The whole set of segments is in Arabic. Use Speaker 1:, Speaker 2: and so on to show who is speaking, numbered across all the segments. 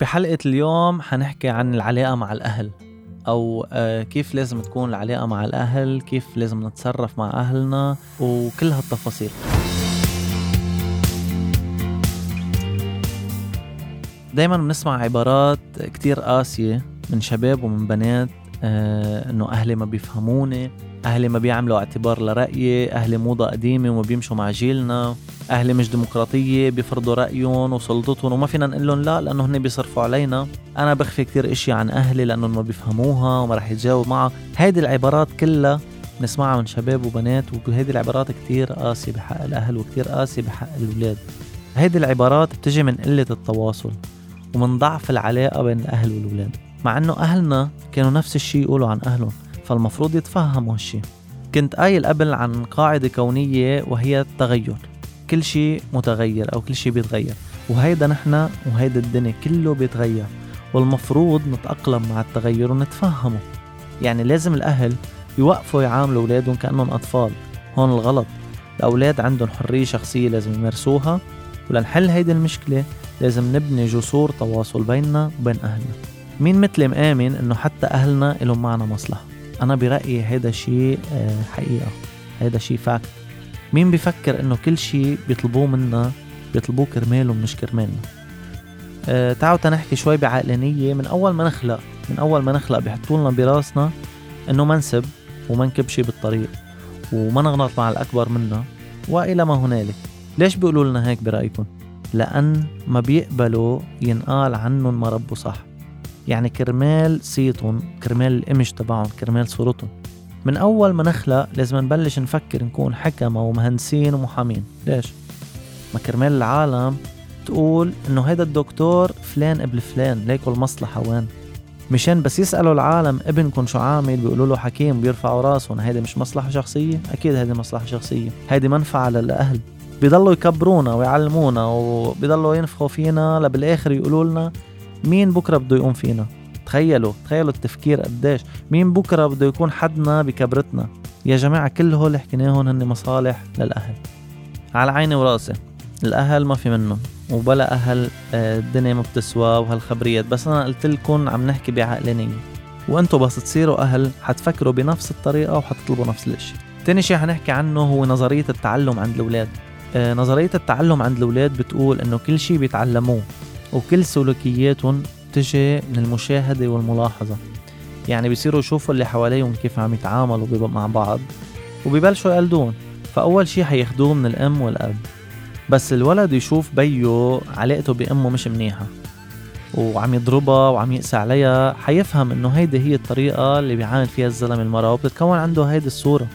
Speaker 1: بحلقة اليوم حنحكي عن العلاقة مع الأهل أو آه، كيف لازم تكون العلاقة مع الأهل كيف لازم نتصرف مع أهلنا وكل هالتفاصيل. دايما بنسمع عبارات كتير قاسية من شباب ومن بنات إنه أهلي ما بيفهموني أهلي ما بيعملوا اعتبار لرأيي أهلي موضة قديمة وما بيمشوا مع جيلنا أهلي مش ديمقراطية بيفرضوا رأيهم وسلطتهم وما فينا نقول لهم لا لأنه هن بيصرفوا علينا. أنا بخفي كتير اشياء عن أهلي لأنهم ما بيفهموها وما رح يتجاوب معها. هيدي العبارات كلها بنسمعها من شباب وبنات وهيدي العبارات كتير قاسية بحق الأهل وكتير قاسية بحق الأولاد. هيدي العبارات بتجي من قلة التواصل ومن ضعف العلاقة بين الأهل والأولاد. مع إنه أهلنا كانوا نفس الشيء يقولوا عن أهلهم فالمفروض يتفهموا هالشي. كنت قايل قبل عن قاعدة كونية وهي التغير. كل شيء متغير أو كل شيء بيتغير وهيدا نحن وهيدا الدنيا كله بيتغير والمفروض نتأقلم مع التغير ونتفهمه. يعني لازم الأهل يوقفوا يعاملوا أولادهم كأنهم أطفال هون الغلط. الأولاد عندهم حرية شخصية لازم يمارسوها ولنحل هيدي المشكلة لازم نبني جسور تواصل بيننا وبين أهلنا. مين مثلي مآمن إنه حتى أهلنا لهم معنا مصلحة؟ أنا برأيي هيدا شيء آه، حقيقة. هيدا شيء فاكت مين بفكر إنه كل شيء بيطلبوه منا بيطلبوه كرمالهم مش كرمالنا أه تعالوا تنحكي شوي بعقلانية. من أول ما نخلق من أول ما نخلق بيحطوا لنا براسنا إنه ما نسب وما نكب شي بالطريق وما نغلط مع الأكبر منا وإلى ما هنالك. ليش بيقولوا لنا هيك برأيكم؟ لأن ما بيقبلوا ينقال عنهم ما ربوا صح. يعني كرمال صيتهم كرمال ال image تبعهم كرمال صورتهم. من أول ما نخلق لازم نبلش نفكر نكون حكمة ومهندسين ومحامين. ليش؟ ما كرمال العالم تقول إنه هيدا الدكتور فلان ابن فلان ليكو المصلحة وين؟ مشان بس يسألوا العالم ابنكم شو عامل بيقولوا له حكيم بيرفعوا راسهم هيدي مش مصلحة شخصية؟ أكيد هيدي مصلحة شخصية. هيدي منفعة للأهل. بيضلوا يكبرونا ويعلمونا وبيضلوا ينفخوا فينا لبالآخر يقولوا لنا مين بكرة بده يقوم فينا؟ تخيلوا تخيلوا التفكير قديش. مين بكرة بده يكون حدنا بكبرتنا؟ يا جماعة كل هول حكيناهم هن مصالح للأهل. على عيني وراسي الأهل ما في منهم وبلا أهل آه، الدنيا ما بتسوى وهالخبريات. بس أنا قلت لكم عم نحكي بعقلانية وأنتم بس تصيروا أهل حتفكروا بنفس الطريقة وحتطلبوا نفس الإشي. تاني شي حنحكي عنه هو نظرية التعلم عند الأولاد. آه، نظرية التعلم عند الأولاد بتقول إنه كل شي بيتعلموه. وكل سلوكياتهم تجي من المشاهدة والملاحظة. يعني بيصيروا يشوفوا اللي حواليهم كيف عم يتعاملوا مع بعض وبيبلشوا يقلدون. فأول شي حياخدوه من الأم والأب. بس الولد يشوف بيو علاقته بأمه مش منيحة وعم يضربها وعم يقسى عليها. حيفهم إنه هيدي هي الطريقة اللي بيعامل فيها الزلمة المرأة وبتتكون عنده هيدي الصورة.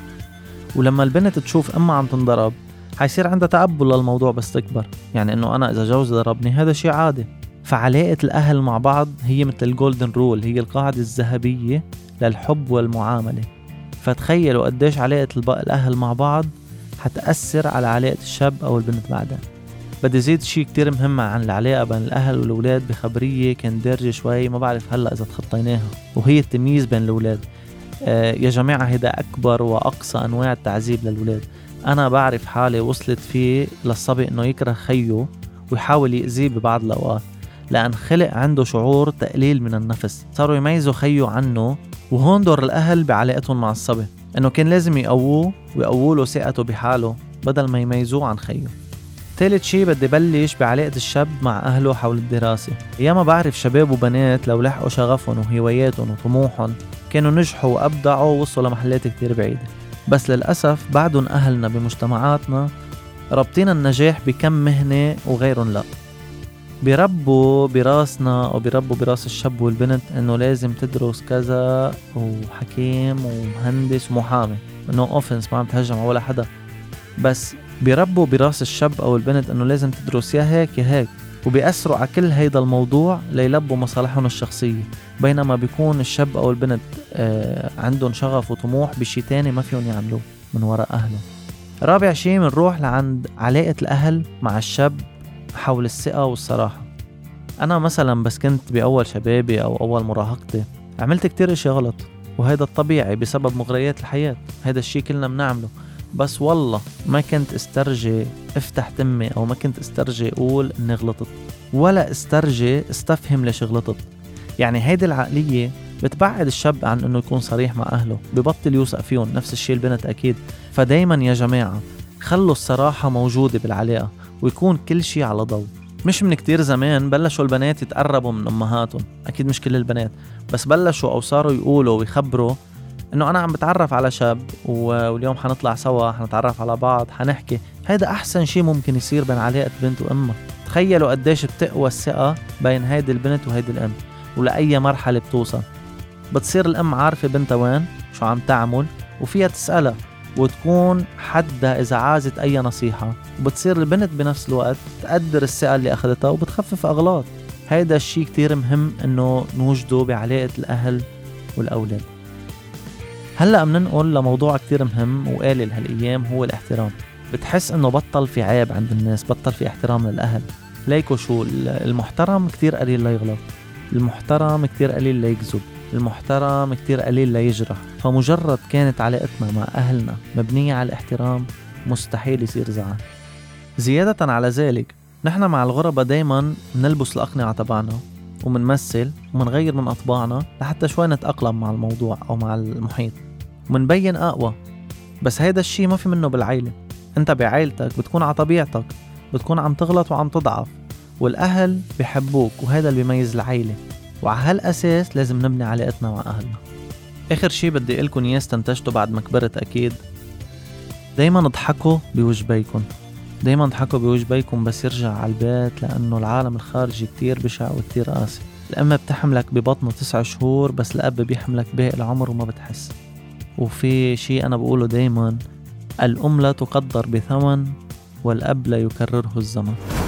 Speaker 1: ولما البنت تشوف أمها عم تنضرب حيصير عندها تقبل للموضوع بس تكبر. يعني إنه أنا إذا جوزي ضربني هذا شيء عادي. فعلاقة الأهل مع بعض هي مثل ال golden rule هي القاعدة الذهبية للحب والمعاملة. فتخيلوا قديش علاقة الأهل مع بعض حتأثر على علاقة الشاب أو البنت بعدين بدي زيد شيء كتير مهم عن العلاقة بين الأهل والأولاد بخبرية كان دارجة شوي ما بعرف هلأ إذا تخطيناها. وهي التمييز بين الأولاد. آه يا جماعة هيدا أكبر وأقصى أنواع التعذيب للأولاد. أنا بعرف حالي وصلت فيه للصبي إنه يكره خيه ويحاول يأذيه ببعض الأوقات لأن خلق عنده شعور تقليل من النفس. صاروا يميزوا خيه عنه وهون دور الأهل بعلاقتهم مع الصبي إنه كان لازم يقووه ويقووا له ثقته بحاله بدل ما يميزوه عن خيه. ثالث شي بدي بلش بعلاقة الشاب مع أهله حول الدراسة. ياما بعرف شباب وبنات لو لحقوا شغفهم وهواياتهم وطموحهم كانوا نجحوا وأبدعوا ووصلوا لمحلات كتير بعيدة. بس للأسف بعدهم أهلنا بمجتمعاتنا رابطين النجاح بكم مهنة وغيرهم لا. بيربوا براسنا أو بيربوا براس الشاب والبنت إنه لازم تدرس كذا وحكيم ومهندس ومحامي. إنه أوفنس ما عم تهجم على ولا حدا. بس بيربوا براس الشاب أو البنت إنه لازم تدرس يا هيك يا هيك. وبيأثروا على كل هيدا الموضوع ليلبوا مصالحهم الشخصية بينما بيكون الشاب أو البنت آه عندهم شغف وطموح بشي تاني ما فيهم يعملوه من وراء أهلهم. رابع شي بنروح لعند علاقة الأهل مع الشاب حول الثقة والصراحة. أنا مثلا بس كنت بأول شبابي أو أول مراهقتي عملت كتير إشي غلط وهيدا الطبيعي بسبب مغريات الحياة هيدا الشي كلنا بنعمله. بس والله ما كنت استرجي افتح تمي أو ما كنت استرجي أقول إني غلطت. ولا استرجي استفهم ليش غلطت. يعني هيدي العقلية بتبعد الشاب عن إنه يكون صريح مع أهله ببطل يوثق فيهم نفس الشيء البنت أكيد. فدايما يا جماعة خلوا الصراحة موجودة بالعلاقة ويكون كل شيء على ضوء. مش من كتير زمان بلشوا البنات يتقربوا من أمهاتهم. أكيد مش كل البنات بس بلشوا أو صاروا يقولوا ويخبروا إنه أنا عم بتعرف على شاب واليوم حنطلع سوا حنتعرف على بعض حنحكي. هيدا أحسن شيء ممكن يصير بين علاقة بنت وأمها. تخيلوا قديش بتقوى الثقة بين هيدي البنت وهيدي الأم ولأي مرحلة بتوصل. بتصير الأم عارفة بنتها وين شو عم تعمل وفيها تسألها وتكون حدها إذا عازت أي نصيحة. وبتصير البنت بنفس الوقت تقدر الثقة اللي أخذتها وبتخفف أغلاط. هيدا الشيء كتير مهم إنه نوجده بعلاقة الأهل والأولاد. هلأ بننقل لموضوع كتير مهم وقالل هالأيام هو الاحترام. بتحس إنه بطل في عيب عند الناس بطل في احترام للأهل. ليكو شو المحترم كتير قليل ليغلط المحترم كتير قليل ليكذب المحترم كتير قليل ليجرح فمجرد كانت علاقتنا مع أهلنا مبنية على الاحترام مستحيل يصير زعل. زيادة على ذلك نحن مع الغربة دايما نلبس الأقنعة تبعنا ومنمثل ومنغير من أطباعنا لحتى شوي نتأقلم مع الموضوع أو مع المحيط. ومنبين أقوى. بس هيدا الشي ما في منه بالعيلة. أنت بعيلتك بتكون على طبيعتك بتكون عم تغلط وعم تضعف. والأهل بحبوك وهذا اللي بيميز العيلة. وعلى هالأساس لازم نبني علاقتنا مع أهلنا. آخر شي بدي أقلكن إياه استنتجته بعد ما كبرت أكيد. دايما اضحكوا بوجبيكم دايما اضحكوا بوجبيكم بس يرجع على البيت لأنه العالم الخارجي كتير بشع وكتير قاسي. الأم بتحملك ببطنه تسع شهور بس الأب بيحملك باقي العمر وما بتحس. وفي شي أنا بقوله دايما الأم لا تقدر بثمن والأب لا يكرره الزمن.